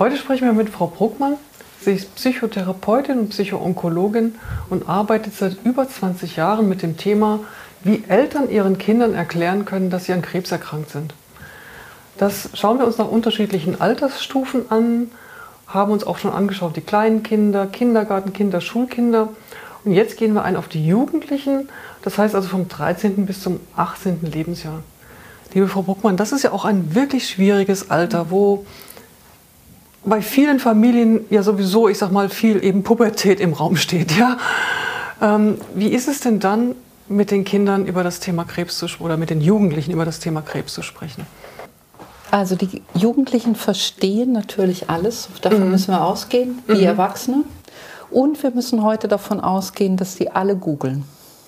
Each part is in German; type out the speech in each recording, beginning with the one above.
Heute sprechen wir mit Frau Bruckmann. Sie ist Psychotherapeutin und Psychoonkologin und arbeitet seit über 20 Jahren mit dem Thema, wie Eltern ihren Kindern erklären können, dass sie an Krebs erkrankt sind. Das schauen wir uns nach unterschiedlichen Altersstufen an, haben uns auch schon angeschaut, die kleinen Kinder, Kindergartenkinder, Schulkinder. Und jetzt gehen wir ein auf die Jugendlichen, das heißt also vom 13. bis zum 18. Lebensjahr. Liebe Frau Bruckmann, das ist ja auch ein wirklich schwieriges Alter, wo bei vielen Familien ja sowieso, ich sag mal, viel eben Pubertät im Raum steht. Ja? Ähm, wie ist es denn dann, mit den Kindern über das Thema Krebs zu oder mit den Jugendlichen über das Thema Krebs zu sprechen? Also die Jugendlichen verstehen natürlich alles, davon mhm. müssen wir ausgehen, wie mhm. Erwachsene. Und wir müssen heute davon ausgehen, dass sie alle googeln.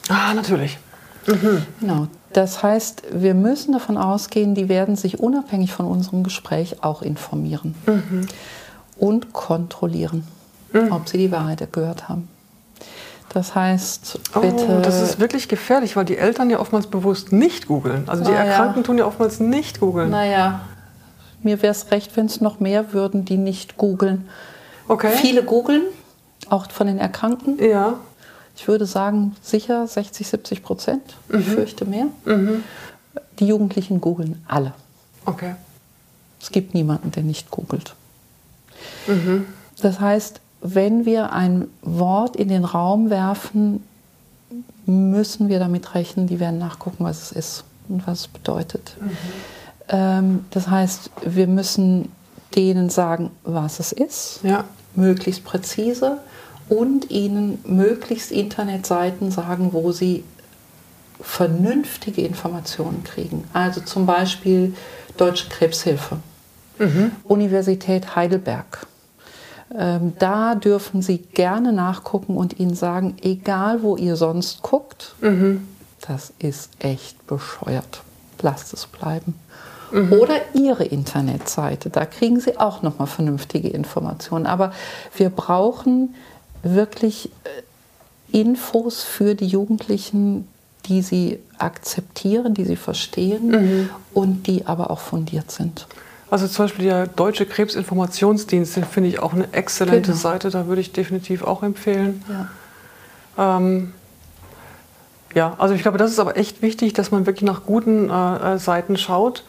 Ah, natürlich. Mhm. Genau. Das heißt, wir müssen davon ausgehen, die werden sich unabhängig von unserem Gespräch auch informieren mhm. und kontrollieren, mhm. ob sie die Wahrheit gehört haben. Das heißt, oh, bitte. Oh, das ist wirklich gefährlich, weil die Eltern ja oftmals bewusst nicht googeln. Also die Erkrankten tun ja oftmals nicht googeln. Naja, mir wäre es recht, wenn es noch mehr würden, die nicht googeln. Okay. Viele googeln, auch von den Erkrankten. Ja ich würde sagen, sicher 60, 70 Prozent. Mhm. Ich fürchte mehr. Mhm. Die Jugendlichen googeln alle. Okay. Es gibt niemanden, der nicht googelt. Mhm. Das heißt, wenn wir ein Wort in den Raum werfen, müssen wir damit rechnen, die werden nachgucken, was es ist und was es bedeutet. Mhm. Ähm, das heißt, wir müssen denen sagen, was es ist, ja. möglichst präzise und ihnen möglichst Internetseiten sagen, wo sie vernünftige Informationen kriegen. Also zum Beispiel Deutsche Krebshilfe, mhm. Universität Heidelberg. Ähm, da dürfen Sie gerne nachgucken und Ihnen sagen, egal wo ihr sonst guckt, mhm. das ist echt bescheuert. Lasst es bleiben. Mhm. Oder Ihre Internetseite, da kriegen Sie auch nochmal vernünftige Informationen. Aber wir brauchen wirklich äh, Infos für die Jugendlichen, die sie akzeptieren, die sie verstehen mhm. und die aber auch fundiert sind. Also zum Beispiel der Deutsche Krebsinformationsdienst, den finde ich auch eine exzellente genau. Seite, da würde ich definitiv auch empfehlen. Ja. Ähm, ja, also ich glaube, das ist aber echt wichtig, dass man wirklich nach guten äh, äh Seiten schaut.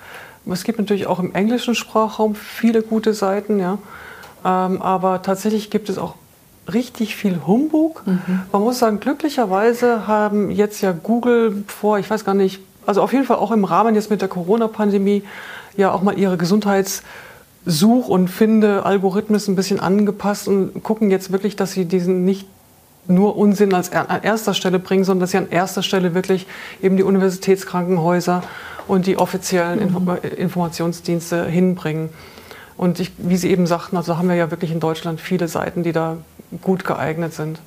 Es gibt natürlich auch im englischen Sprachraum viele gute Seiten, ja. Ähm, aber tatsächlich gibt es auch richtig viel Humbug. Mhm. Man muss sagen, glücklicherweise haben jetzt ja Google vor, ich weiß gar nicht, also auf jeden Fall auch im Rahmen jetzt mit der Corona-Pandemie ja auch mal ihre Gesundheitssuch- und Finde-Algorithmus ein bisschen angepasst und gucken jetzt wirklich, dass sie diesen nicht nur Unsinn als an erster Stelle bringen, sondern dass sie an erster Stelle wirklich eben die Universitätskrankenhäuser und die offiziellen mhm. Informationsdienste hinbringen. Und ich, wie Sie eben sagten, also haben wir ja wirklich in Deutschland viele Seiten, die da gut geeignet sind.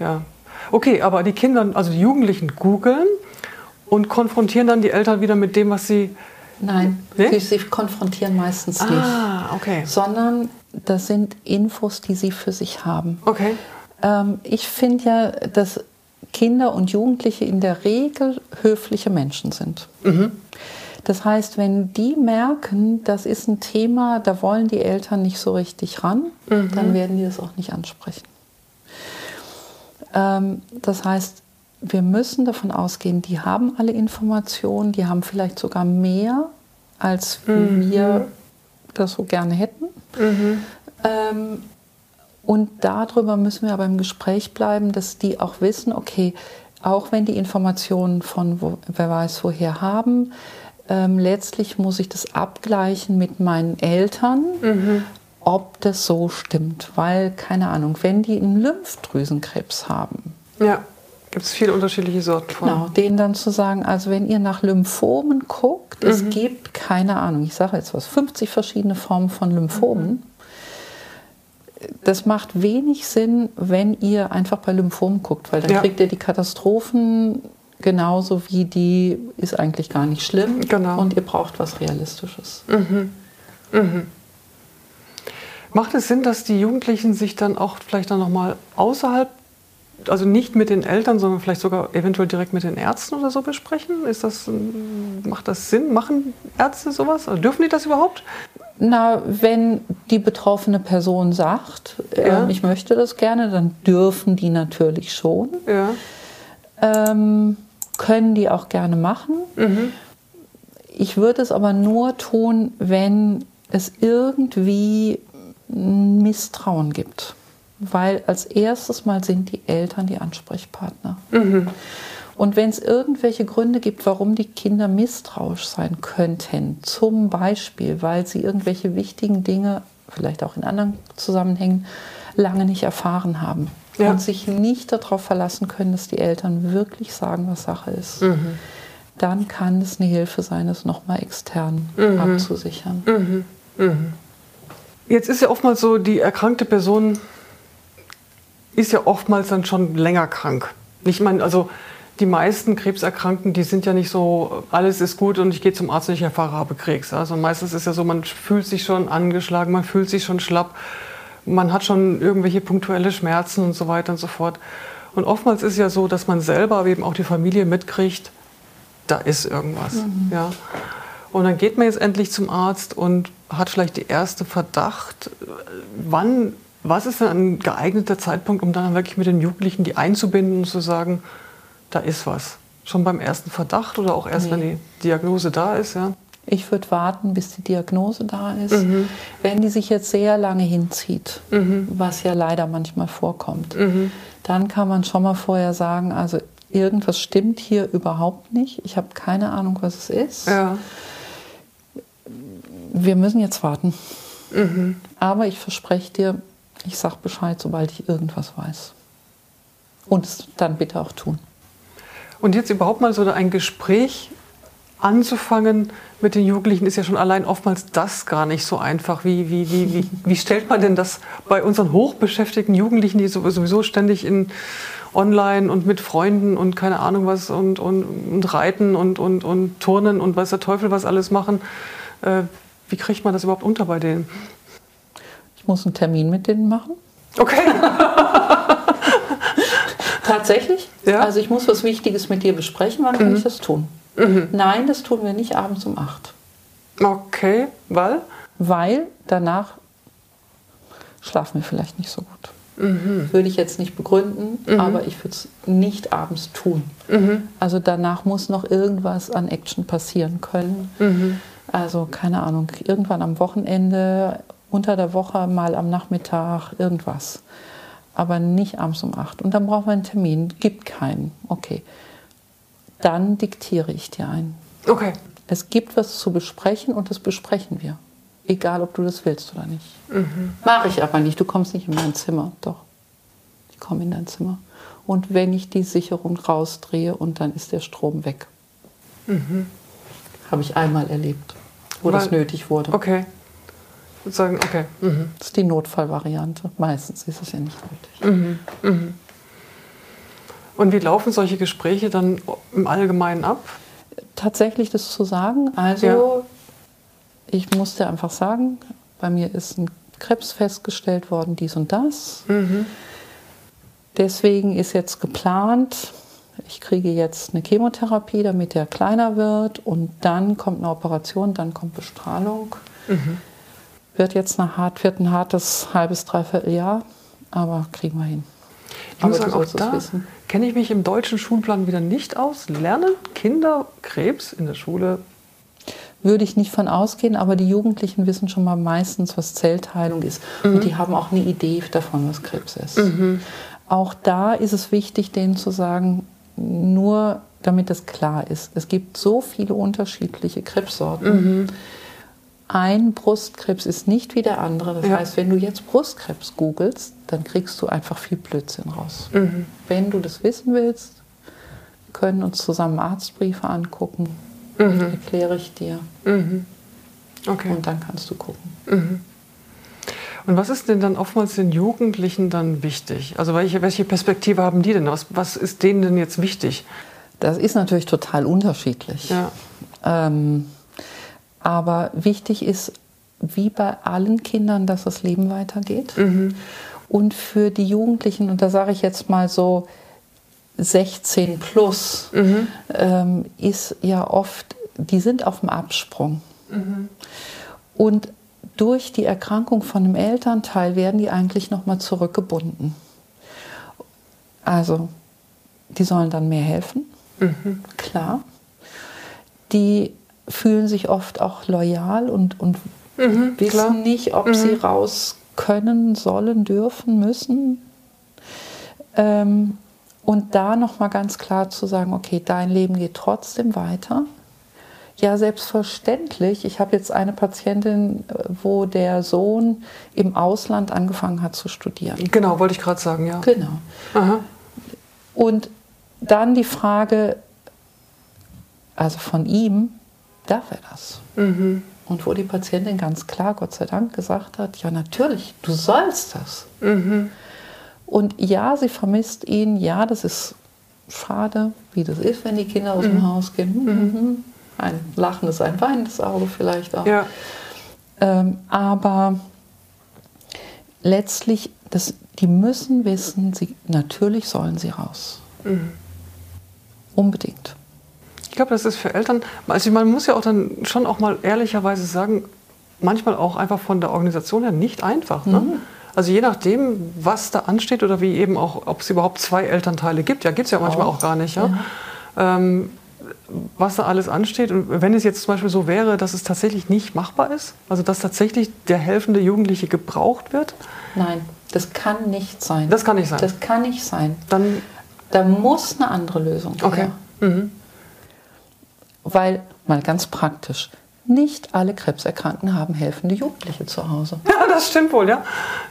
Ja. Okay, aber die Kinder, also die Jugendlichen googeln und konfrontieren dann die Eltern wieder mit dem, was sie. Nein, nee? sie, konfrontieren meistens ah, nicht. Okay. Sondern das sind Infos, die sie für sich haben. Okay. Ähm, ich finde ja, dass Kinder und Jugendliche in der Regel höfliche Menschen sind. Mhm. Das heißt, wenn die merken, das ist ein Thema, da wollen die Eltern nicht so richtig ran, mhm. dann werden die das auch nicht ansprechen. Ähm, das heißt, wir müssen davon ausgehen, die haben alle Informationen, die haben vielleicht sogar mehr, als mhm. wir das so gerne hätten. Mhm. Ähm, und darüber müssen wir aber im Gespräch bleiben, dass die auch wissen, okay, auch wenn die Informationen von wo, wer weiß woher haben, ähm, letztlich muss ich das abgleichen mit meinen Eltern, mhm. ob das so stimmt. Weil, keine Ahnung, wenn die einen Lymphdrüsenkrebs haben. Ja, gibt es viele unterschiedliche Sorten von. Genau, denen dann zu sagen, also wenn ihr nach Lymphomen guckt, mhm. es gibt, keine Ahnung, ich sage jetzt was, 50 verschiedene Formen von Lymphomen. Mhm. Das macht wenig Sinn, wenn ihr einfach bei Lymphomen guckt, weil dann ja. kriegt ihr die Katastrophen genauso wie die ist eigentlich gar nicht schlimm genau. und ihr braucht was Realistisches. Mhm. Mhm. Macht es Sinn, dass die Jugendlichen sich dann auch vielleicht dann nochmal außerhalb, also nicht mit den Eltern, sondern vielleicht sogar eventuell direkt mit den Ärzten oder so besprechen? Ist das, macht das Sinn? Machen Ärzte sowas? Oder dürfen die das überhaupt? Na, wenn die betroffene Person sagt, Ja. äh, ich möchte das gerne, dann dürfen die natürlich schon. Ja. Ähm, können die auch gerne machen. Ich würde es aber nur tun, wenn es irgendwie Misstrauen gibt. Weil als erstes mal sind die Eltern die Ansprechpartner. Und wenn es irgendwelche Gründe gibt, warum die Kinder misstrauisch sein könnten, zum Beispiel, weil sie irgendwelche wichtigen Dinge, vielleicht auch in anderen Zusammenhängen, lange nicht erfahren haben Ja. und sich nicht darauf verlassen können, dass die Eltern wirklich sagen, was Sache ist, dann kann es eine Hilfe sein, es nochmal extern abzusichern. Jetzt ist ja oftmals so, die erkrankte Person ist ja oftmals dann schon länger krank. Ich meine, also die meisten Krebserkrankten, die sind ja nicht so, alles ist gut und ich gehe zum Arzt und ich erfahre, habe Krebs. Also meistens ist ja so, man fühlt sich schon angeschlagen, man fühlt sich schon schlapp, man hat schon irgendwelche punktuelle Schmerzen und so weiter und so fort. Und oftmals ist ja so, dass man selber, aber eben auch die Familie mitkriegt, da ist irgendwas. Ja. Und dann geht man jetzt endlich zum Arzt und hat vielleicht die erste Verdacht. Wann, was ist denn ein geeigneter Zeitpunkt, um dann wirklich mit den Jugendlichen die einzubinden und zu sagen, da ist was? Schon beim ersten Verdacht oder auch erst, wenn Nee. die Diagnose da ist? Ja? Ich würde warten, bis die Diagnose da ist. Wenn die sich jetzt sehr lange hinzieht, was ja leider manchmal vorkommt, dann kann man schon mal vorher sagen, also irgendwas stimmt hier überhaupt nicht. Ich habe keine Ahnung, was es ist. Ja. Wir müssen jetzt warten. Aber ich verspreche dir, ich sage Bescheid, sobald ich irgendwas weiß. Und es dann bitte auch tun. Und jetzt überhaupt mal so ein Gespräch anzufangen mit den Jugendlichen ist ja schon allein oftmals das gar nicht so einfach. Wie, wie, wie, wie, wie stellt man denn das bei unseren hochbeschäftigten Jugendlichen, die sowieso ständig in online und mit Freunden und keine Ahnung was und, und, und reiten und, und, und turnen und weiß der Teufel was alles machen. Äh, wie kriegt man das überhaupt unter bei denen? Ich muss einen Termin mit denen machen. Okay. Tatsächlich? Ja. Also ich muss was Wichtiges mit dir besprechen, wann kann ich das tun? Nein, das tun wir nicht abends um 8. Okay, weil? Weil danach schlafen wir vielleicht nicht so gut. Würde ich jetzt nicht begründen, aber ich würde es nicht abends tun. Also danach muss noch irgendwas an Action passieren können. Also keine Ahnung, irgendwann am Wochenende, unter der Woche, mal am Nachmittag, irgendwas. Aber nicht abends um 8. Und dann brauchen wir einen Termin. Gibt keinen. Okay. Dann diktiere ich dir einen. Okay. Es gibt was zu besprechen und das besprechen wir. Egal, ob du das willst oder nicht. Mache ich aber nicht. Du kommst nicht in mein Zimmer. Doch. Ich komme in dein Zimmer. Und wenn ich die Sicherung rausdrehe und dann ist der Strom weg. Habe ich einmal erlebt, wo das Weil- nötig wurde. Okay. Sozusagen, okay. Mhm. Das ist die Notfallvariante. Meistens ist es ja nicht nötig. Und wie laufen solche Gespräche dann im Allgemeinen ab? tatsächlich das zu sagen. Also Ja. ich musste einfach sagen, bei mir ist ein Krebs festgestellt worden, dies und das. Deswegen ist jetzt geplant, ich kriege jetzt eine Chemotherapie, damit der kleiner wird und dann kommt eine Operation, dann kommt Bestrahlung. Wird jetzt eine hart, wird ein hartes halbes, dreiviertel Jahr, aber kriegen wir hin. Ich muss sagen, auch da kenne ich mich im deutschen Schulplan wieder nicht aus. Lernen Kinder Krebs in der Schule? Würde ich nicht von ausgehen, aber die Jugendlichen wissen schon mal meistens, was Zellteilung ist. Und die haben auch eine Idee davon, was Krebs ist. Auch da ist es wichtig, denen zu sagen, nur damit das klar ist, es gibt so viele unterschiedliche Krebssorten. Ein Brustkrebs ist nicht wie der andere. Das Ja. heißt, wenn du jetzt Brustkrebs googelst, dann kriegst du einfach viel Blödsinn raus. Wenn du das wissen willst, wir können uns zusammen Arztbriefe angucken. Erkläre ich dir. Okay. Und dann kannst du gucken. Und was ist denn dann oftmals den Jugendlichen dann wichtig? Also welche, welche Perspektive haben die denn? Was, was ist denen denn jetzt wichtig? Das ist natürlich total unterschiedlich. Ja. Ähm, aber wichtig ist, wie bei allen Kindern, dass das Leben weitergeht. Und für die Jugendlichen, und da sage ich jetzt mal so 16 plus, ähm, ist ja oft, die sind auf dem Absprung. Und durch die Erkrankung von einem Elternteil werden die eigentlich nochmal zurückgebunden. Also, die sollen dann mehr helfen, mhm. klar. Die fühlen sich oft auch loyal und, und mhm, wissen klar. nicht, ob mhm. sie raus können, sollen, dürfen, müssen. Ähm, und da nochmal ganz klar zu sagen, okay, dein Leben geht trotzdem weiter. Ja, selbstverständlich. Ich habe jetzt eine Patientin, wo der Sohn im Ausland angefangen hat zu studieren. Genau, wollte ich gerade sagen, ja. Genau. Aha. Und dann die Frage, also von ihm, darf er das? Mhm. Und wo die Patientin ganz klar, Gott sei Dank, gesagt hat, ja natürlich, du sollst das. Mhm. Und ja, sie vermisst ihn, ja, das ist schade, wie das ist, wenn die Kinder aus mhm. dem Haus gehen. Mhm. mhm. Ein lachendes, ein weinendes Auge vielleicht auch. Ja. Ähm, aber letztlich, das, die müssen wissen, sie, natürlich sollen sie raus. Mhm. Unbedingt. Ich glaube, das ist für Eltern, also man muss ja auch dann schon auch mal ehrlicherweise sagen, manchmal auch einfach von der Organisation her nicht einfach. Ne? Mhm. Also je nachdem, was da ansteht oder wie eben auch, ob es überhaupt zwei Elternteile gibt, ja, gibt es ja manchmal auch, auch gar nicht. Ja? ja. Ähm, was da alles ansteht. Und wenn es jetzt zum Beispiel so wäre, dass es tatsächlich nicht machbar ist, also dass tatsächlich der helfende Jugendliche gebraucht wird? Nein, das kann nicht sein. Das kann nicht sein. Das kann nicht sein. Dann da muss eine andere Lösung. Okay. Mhm. Weil, mal ganz praktisch, nicht alle Krebserkrankten haben helfende Jugendliche zu Hause. Ja, das stimmt wohl, ja.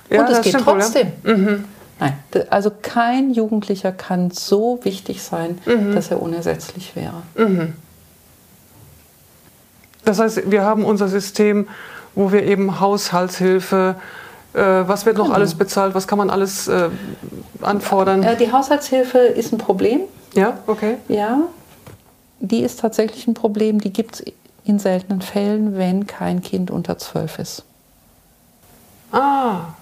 ja Und es geht trotzdem. Wohl, ja. mhm. Nein, also kein Jugendlicher kann so wichtig sein, mhm. dass er unersetzlich wäre. Mhm. Das heißt, wir haben unser System, wo wir eben Haushaltshilfe, äh, was wird noch genau. alles bezahlt, was kann man alles äh, anfordern? Äh, die Haushaltshilfe ist ein Problem. Ja, okay. Ja, die ist tatsächlich ein Problem. Die gibt es in seltenen Fällen, wenn kein Kind unter zwölf ist. Ah,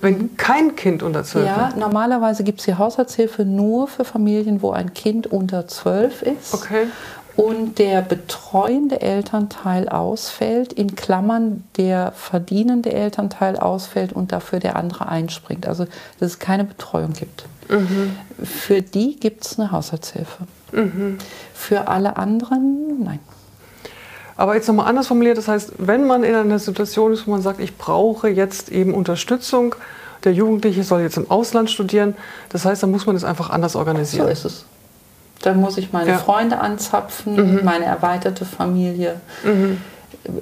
wenn kein Kind unter zwölf ist? Ja, normalerweise gibt es die Haushaltshilfe nur für Familien, wo ein Kind unter zwölf ist. Okay. Und der betreuende Elternteil ausfällt, in Klammern der verdienende Elternteil ausfällt und dafür der andere einspringt. Also, dass es keine Betreuung gibt. Mhm. Für die gibt es eine Haushaltshilfe. Mhm. Für alle anderen, nein. Aber jetzt nochmal anders formuliert, das heißt, wenn man in einer Situation ist, wo man sagt, ich brauche jetzt eben Unterstützung, der Jugendliche soll jetzt im Ausland studieren, das heißt, dann muss man es einfach anders organisieren. So ist es. Dann muss ich meine ja. Freunde anzapfen, mhm. meine erweiterte Familie. Mhm.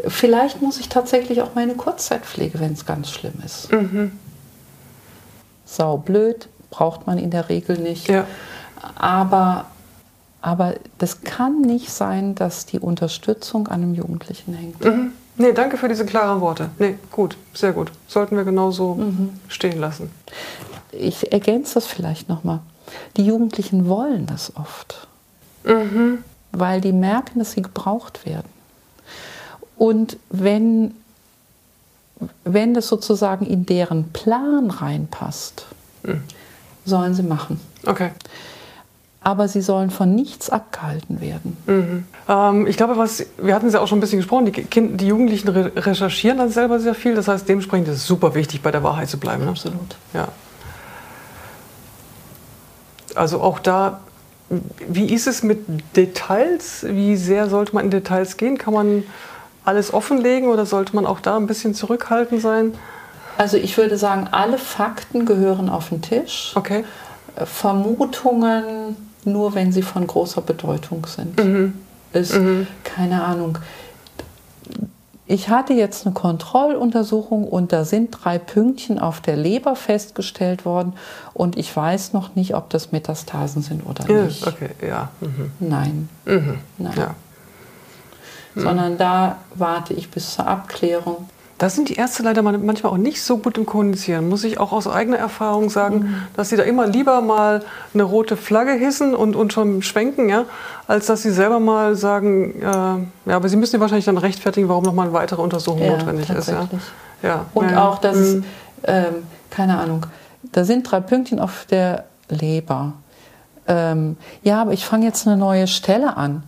Vielleicht muss ich tatsächlich auch meine Kurzzeitpflege, wenn es ganz schlimm ist. Mhm. Sau blöd, braucht man in der Regel nicht. Ja. Aber aber das kann nicht sein, dass die Unterstützung an einem Jugendlichen hängt. Mhm. Nee, danke für diese klaren Worte. Nee, gut, sehr gut. Sollten wir genauso mhm. stehen lassen. Ich ergänze das vielleicht nochmal. Die Jugendlichen wollen das oft, mhm. weil die merken, dass sie gebraucht werden. Und wenn, wenn das sozusagen in deren Plan reinpasst, mhm. sollen sie machen. Okay aber sie sollen von nichts abgehalten werden. Mhm. Ähm, ich glaube, was, wir hatten es ja auch schon ein bisschen gesprochen, die, kind, die Jugendlichen re recherchieren dann selber sehr viel. Das heißt, dementsprechend ist es super wichtig, bei der Wahrheit zu bleiben. Ne? Absolut. Ja. Also auch da, wie ist es mit Details? Wie sehr sollte man in Details gehen? Kann man alles offenlegen oder sollte man auch da ein bisschen zurückhaltend sein? Also ich würde sagen, alle Fakten gehören auf den Tisch. Okay. Vermutungen nur wenn sie von großer Bedeutung sind. Mhm. Ist, mhm. keine Ahnung. Ich hatte jetzt eine Kontrolluntersuchung und da sind drei Pünktchen auf der Leber festgestellt worden und ich weiß noch nicht, ob das Metastasen sind oder ja, nicht. Okay, ja. Mhm. Nein. Mhm. Nein. Ja. Sondern da warte ich bis zur Abklärung. Da sind die Ärzte leider manchmal auch nicht so gut im Kommunizieren, muss ich auch aus eigener Erfahrung sagen, mhm. dass sie da immer lieber mal eine rote Flagge hissen und, und schon schwenken, ja, als dass sie selber mal sagen, äh, ja, aber sie müssen ja wahrscheinlich dann rechtfertigen, warum nochmal eine weitere Untersuchung ja, notwendig ist. Ja. Ja. Und ja, auch, dass, mhm. ähm, keine Ahnung, da sind drei Pünktchen auf der Leber. Ähm, ja, aber ich fange jetzt eine neue Stelle an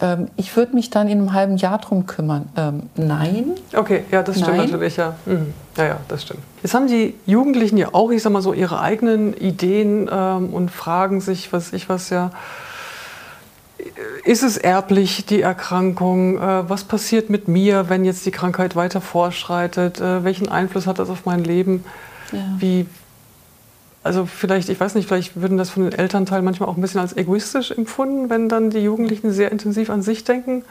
Ähm, ich würde mich dann in einem halben Jahr drum kümmern. Ähm, nein. Okay, ja, das stimmt Nein. natürlich, ja. Mhm. Ja, ja, das stimmt. Jetzt haben die Jugendlichen ja auch, ich sag mal so, ihre eigenen Ideen ähm, und fragen sich, was ich was ja. Ist es erblich, die Erkrankung? Äh, was passiert mit mir, wenn jetzt die Krankheit weiter fortschreitet? Äh, welchen Einfluss hat das auf mein Leben? Ja. Wie, also vielleicht, ich weiß nicht, vielleicht würden das von den Elternteilen manchmal auch ein bisschen als egoistisch empfunden, wenn dann die Jugendlichen sehr intensiv an sich denken.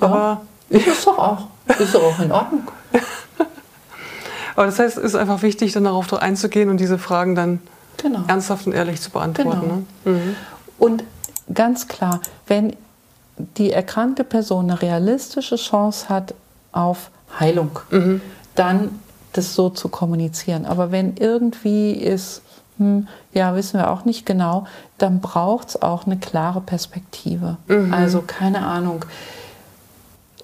Ja. Aber, Ist es doch auch. Ist doch auch in Ordnung. aber das heißt, es ist einfach wichtig, dann darauf einzugehen und diese Fragen dann Genau. ernsthaft und ehrlich zu beantworten. Genau. Ne? Mhm. Und ganz klar, wenn die erkrankte Person eine realistische Chance hat auf Heilung, Mhm. dann das so zu kommunizieren. Aber wenn irgendwie ist, hm, ja, wissen wir auch nicht genau, dann braucht es auch eine klare Perspektive. Mhm. Also keine Ahnung.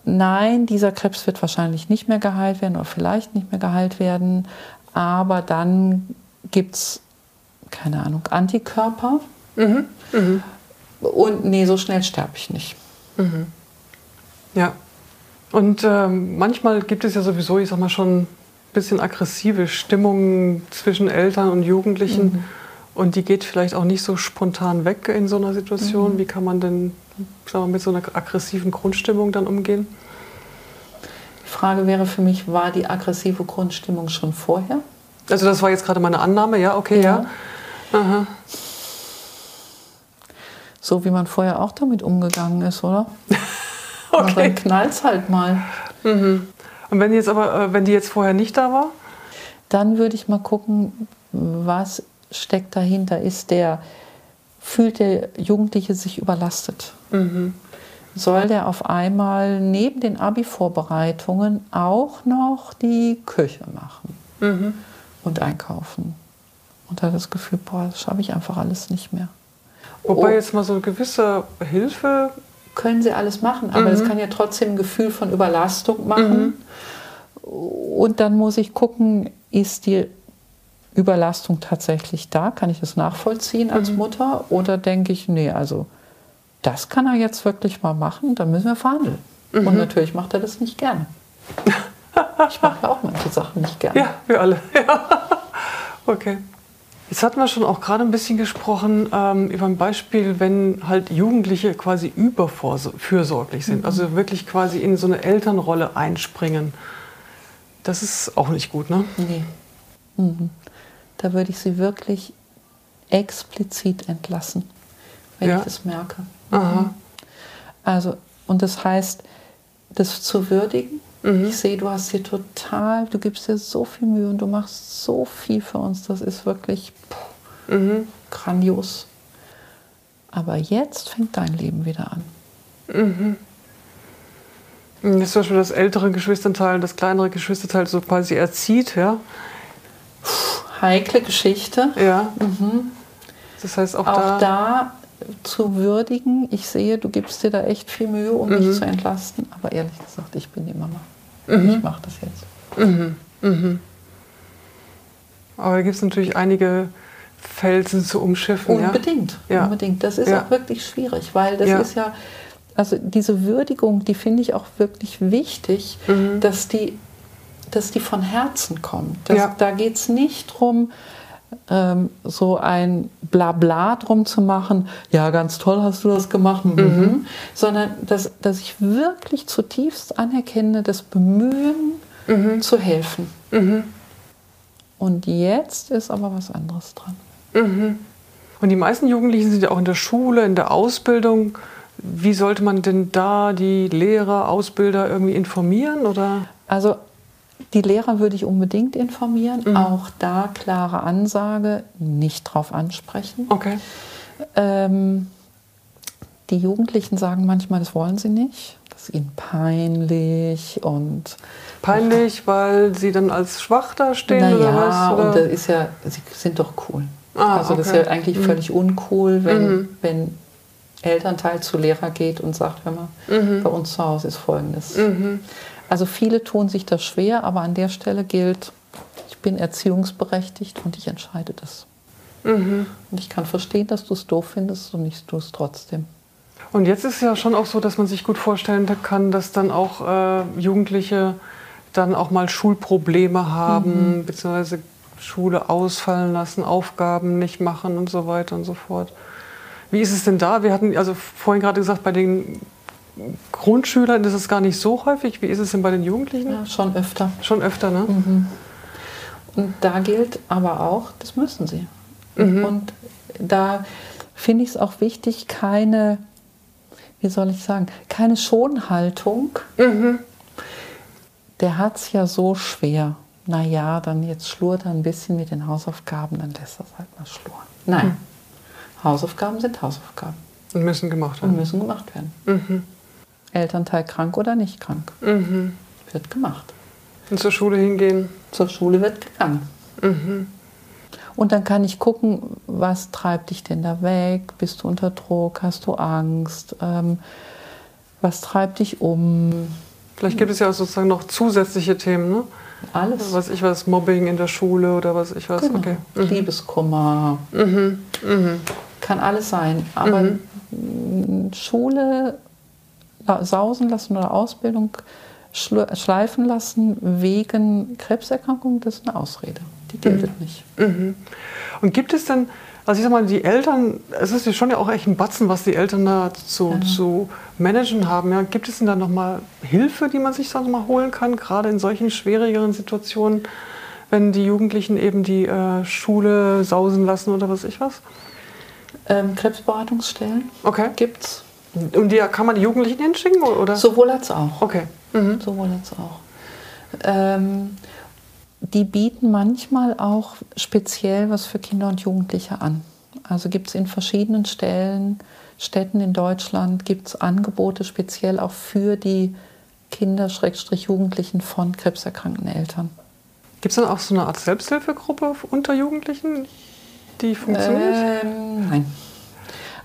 Nein, dieser Krebs wird wahrscheinlich nicht mehr geheilt werden oder vielleicht nicht mehr geheilt werden. Aber dann gibt es, keine Ahnung, Antikörper. Mhm. Mhm. Und nee, so schnell sterbe ich nicht. Ja. Und ähm, manchmal gibt es ja sowieso, ich sag mal, schon bisschen aggressive Stimmungen zwischen Eltern und Jugendlichen. Mhm. Und die geht vielleicht auch nicht so spontan weg in so einer Mhm. Situation. Wie kann man denn sag mal, mit so einer aggressiven Grundstimmung dann umgehen? Die Frage wäre für mich, war die aggressive Grundstimmung schon vorher? Also das war jetzt gerade meine Annahme, ja, okay, ja. Aha. So wie man vorher auch damit umgegangen ist, oder? Und Okay. dann knallt's halt mal. Und wenn die jetzt aber, äh, wenn die jetzt vorher nicht da war? Dann würde ich mal gucken, was steckt dahinter. Ist der, fühlt der Jugendliche sich überlastet? Soll der auf einmal neben den Abi-Vorbereitungen auch noch die Küche machen und einkaufen? Und hat das Gefühl, boah, das schaffe ich einfach alles nicht mehr. Wobei Oh. jetzt mal so eine gewisse Hilfe. Können sie alles machen, aber das kann ja trotzdem ein Gefühl von Überlastung machen. Und dann muss ich gucken, ist die Überlastung tatsächlich da? Kann ich das nachvollziehen als Mutter? Oder denke ich, nee, also das kann er jetzt wirklich mal machen, dann müssen wir verhandeln. Und natürlich macht er das nicht gerne. Ich mache ja auch manche Sachen nicht gerne. Ja, wir alle. Ja. Okay. Jetzt hatten wir schon auch gerade ein bisschen gesprochen ähm, über ein Beispiel, wenn halt Jugendliche quasi überfürsorglich sind, also wirklich quasi in so eine Elternrolle einspringen. Das ist auch nicht gut, ne? Nee. Mhm. Da würde ich sie wirklich explizit entlassen, wenn Ja. ich das merke. Aha. Also, und das heißt, das zu würdigen. Mhm. Ich sehe, du hast hier total, du gibst dir so viel Mühe und du machst so viel für uns. Das ist wirklich puh, Mhm. grandios. Aber jetzt fängt dein Leben wieder an. Das ist zum Beispiel das ältere Geschwisterteil, das kleinere Geschwisterteil so quasi erzieht, ja. Heikle Geschichte. Ja. Das heißt auch, Auch da. da zu würdigen. Ich sehe, du gibst dir da echt viel Mühe, um mich zu entlasten. Aber ehrlich gesagt, ich bin die Mama. Ich mache das jetzt. Aber da gibt es natürlich einige Felsen zu umschiffen, ja. Unbedingt, Ja. unbedingt. Das ist Ja. auch wirklich schwierig, weil das Ja. ist ja, also diese Würdigung, die finde ich auch wirklich wichtig, Mhm. dass, die, dass die von Herzen kommt. Das, Ja. Da geht es nicht darum, ähm, so ein Blabla drum zu machen, ja, ganz toll hast du das gemacht, mhm. sondern dass, dass ich wirklich zutiefst anerkenne, das Bemühen Mhm. zu helfen. Und jetzt ist aber was anderes dran. Und die meisten Jugendlichen sind ja auch in der Schule, in der Ausbildung. Wie sollte man denn da die Lehrer, Ausbilder irgendwie informieren? Oder? Also die Lehrer würde ich unbedingt informieren. Auch da klare Ansage, nicht drauf ansprechen. Okay. Ähm, die Jugendlichen sagen manchmal, das wollen sie nicht. Das ist ihnen peinlich und Peinlich, weil sie dann als schwach dastehen naja, oder was? Oder? und das ist ja, sie sind doch cool. Ah, also das ist okay. ja eigentlich völlig uncool, wenn, wenn Elternteil zu Lehrer geht und sagt, hör mal, bei uns zu Hause ist Folgendes. Also viele tun sich das schwer, aber an der Stelle gilt, ich bin erziehungsberechtigt und ich entscheide das. Und ich kann verstehen, dass du es doof findest und ich tue es trotzdem. Und jetzt ist es ja schon auch so, dass man sich gut vorstellen kann, dass dann auch äh, Jugendliche dann auch mal Schulprobleme haben, mhm. beziehungsweise Schule ausfallen lassen, Aufgaben nicht machen und so weiter und so fort. Wie ist es denn da? Wir hatten also vorhin gerade gesagt, bei den Grundschülern ist es gar nicht so häufig. Wie ist es denn bei den Jugendlichen? Ja, schon öfter. Schon öfter, ne? Mhm. Und da gilt aber auch, das müssen sie. Mhm. Und da finde ich es auch wichtig, keine, wie soll ich sagen, keine Schonhaltung. Mhm. Der hat es ja so schwer. Naja, dann jetzt schlurt er ein bisschen mit den Hausaufgaben, dann lässt er es halt mal schluren. Nein, mhm. Hausaufgaben sind Hausaufgaben. Und müssen gemacht werden. Und müssen gemacht werden. Elternteil krank oder nicht krank. Mhm. Wird gemacht. Und zur Schule hingehen? Zur Schule wird gegangen. Mhm. Und dann kann ich gucken, was treibt dich denn da weg? Bist du unter Druck? Hast du Angst? Ähm, was treibt dich um? Vielleicht gibt es ja auch sozusagen noch zusätzliche Themen, ne? Alles. Was ich was, Mobbing in der Schule oder was ich was. Genau. Okay. Mhm. Liebeskummer. Mhm. Mhm. Kann alles sein. Aber mhm. Schule sausen lassen oder Ausbildung schleifen lassen wegen Krebserkrankung, das ist eine Ausrede. Die gilt mhm. nicht. Mhm. Und gibt es denn, also ich sag mal, die Eltern, es ist ja schon ja auch echt ein Batzen, was die Eltern da zu, ja. zu managen haben. Ja. Gibt es denn da nochmal Hilfe, die man sich da nochmal holen kann, gerade in solchen schwierigeren Situationen, wenn die Jugendlichen eben die äh, Schule sausen lassen oder was ich was? Ähm, Krebsberatungsstellen okay. gibt es. Und die kann man die Jugendlichen hinschicken? Oder? Sowohl als auch. Okay. Mhm. Sowohl als auch. Ähm, die bieten manchmal auch speziell was für Kinder und Jugendliche an. Also gibt es in verschiedenen Stellen, Städten in Deutschland, gibt es Angebote speziell auch für die Kinder, Jugendlichen von krebserkrankten Eltern. Gibt es dann auch so eine Art Selbsthilfegruppe unter Jugendlichen, die funktioniert? Ähm, nein.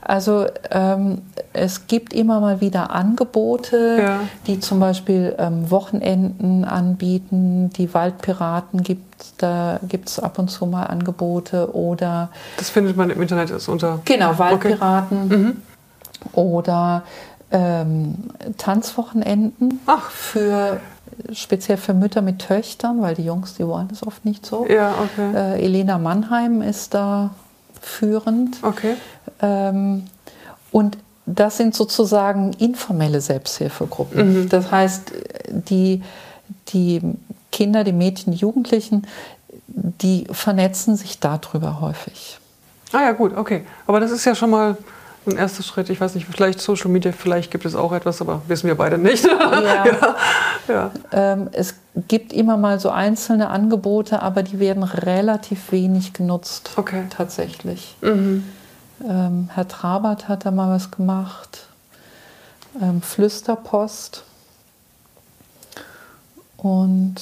Also ähm, es gibt immer mal wieder Angebote, ja. die zum Beispiel ähm, Wochenenden anbieten. Die Waldpiraten gibt da gibt es ab und zu mal Angebote oder das findet man im Internet ist unter genau Waldpiraten okay. mhm. oder ähm, Tanzwochenenden Ach. für speziell für Mütter mit Töchtern, weil die Jungs die wollen das oft nicht so. Ja, okay. Äh, Elena Mannheim ist da führend. Okay. Ähm, und das sind sozusagen informelle Selbsthilfegruppen. Mhm. Das heißt, die, die Kinder, die Mädchen, die Jugendlichen, die vernetzen sich darüber häufig. Ah ja, gut, okay. Aber das ist ja schon mal ein erster Schritt. Ich weiß nicht, vielleicht Social Media, vielleicht gibt es auch etwas, aber wissen wir beide nicht. Ja. ja. ja. Ähm, es gibt immer mal so einzelne Angebote, aber die werden relativ wenig genutzt. Okay. Tatsächlich. Mhm. Ähm, Herr Trabert hat da mal was gemacht. Ähm, Flüsterpost. Und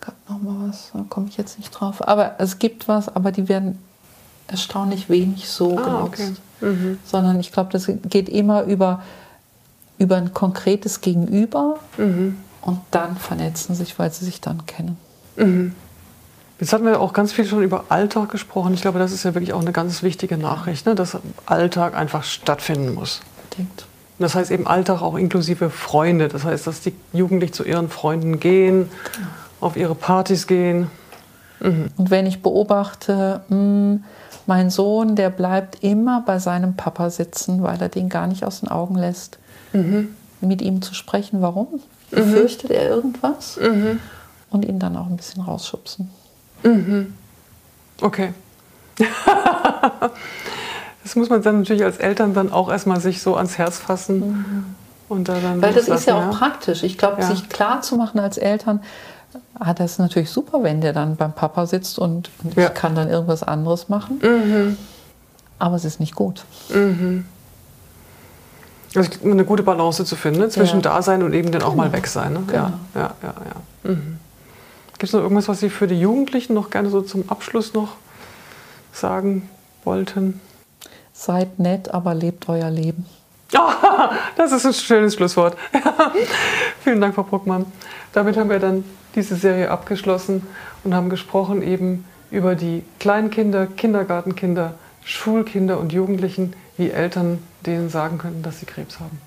gab noch mal was, da komme ich jetzt nicht drauf. Aber es gibt was, aber die werden erstaunlich wenig so ah, genutzt. Okay. Mhm. Sondern ich glaube, das geht immer über, über ein konkretes Gegenüber mhm. Und dann vernetzen sich, weil sie sich dann kennen. Mhm. Jetzt hatten wir auch ganz viel schon über Alltag gesprochen. Ich glaube, das ist ja wirklich auch eine ganz wichtige Nachricht, ne? dass Alltag einfach stattfinden muss. Unbedingt. Das heißt eben Alltag auch inklusive Freunde. Das heißt, dass die Jugendlichen zu ihren Freunden gehen, genau. auf ihre Partys gehen. Mhm. Und wenn ich beobachte, mh, hm, mein Sohn, der bleibt immer bei seinem Papa sitzen, weil er den gar nicht aus den Augen lässt, mhm. mit ihm zu sprechen. Warum? Mhm. Fürchtet er irgendwas? Mhm. Und ihn dann auch ein bisschen rausschubsen. Mhm. Okay. das muss man dann natürlich als Eltern dann auch erstmal sich so ans Herz fassen. Mhm. Und da dann Weil das ist ja auch ja. praktisch. Ich glaube, ja. sich klar zu machen als Eltern, ah, das ist natürlich super, wenn der dann beim Papa sitzt und, und ja. ich kann dann irgendwas anderes machen. Mhm. Aber es ist nicht gut. Mhm. Also eine gute Balance zu finden ne? zwischen ja. Dasein und eben dann auch genau. mal weg sein. Ne? Genau. Ja, ja, ja. ja. Mhm. Gibt es noch irgendwas, was Sie für die Jugendlichen noch gerne so zum Abschluss noch sagen wollten? Seid nett, aber lebt euer Leben. Oh, das ist ein schönes Schlusswort. Vielen Dank, Frau Bruckmann. Damit haben wir dann diese Serie abgeschlossen und haben gesprochen eben über die Kleinkinder, Kindergartenkinder, Schulkinder und Jugendlichen wie Eltern denen sagen könnten, dass sie Krebs haben.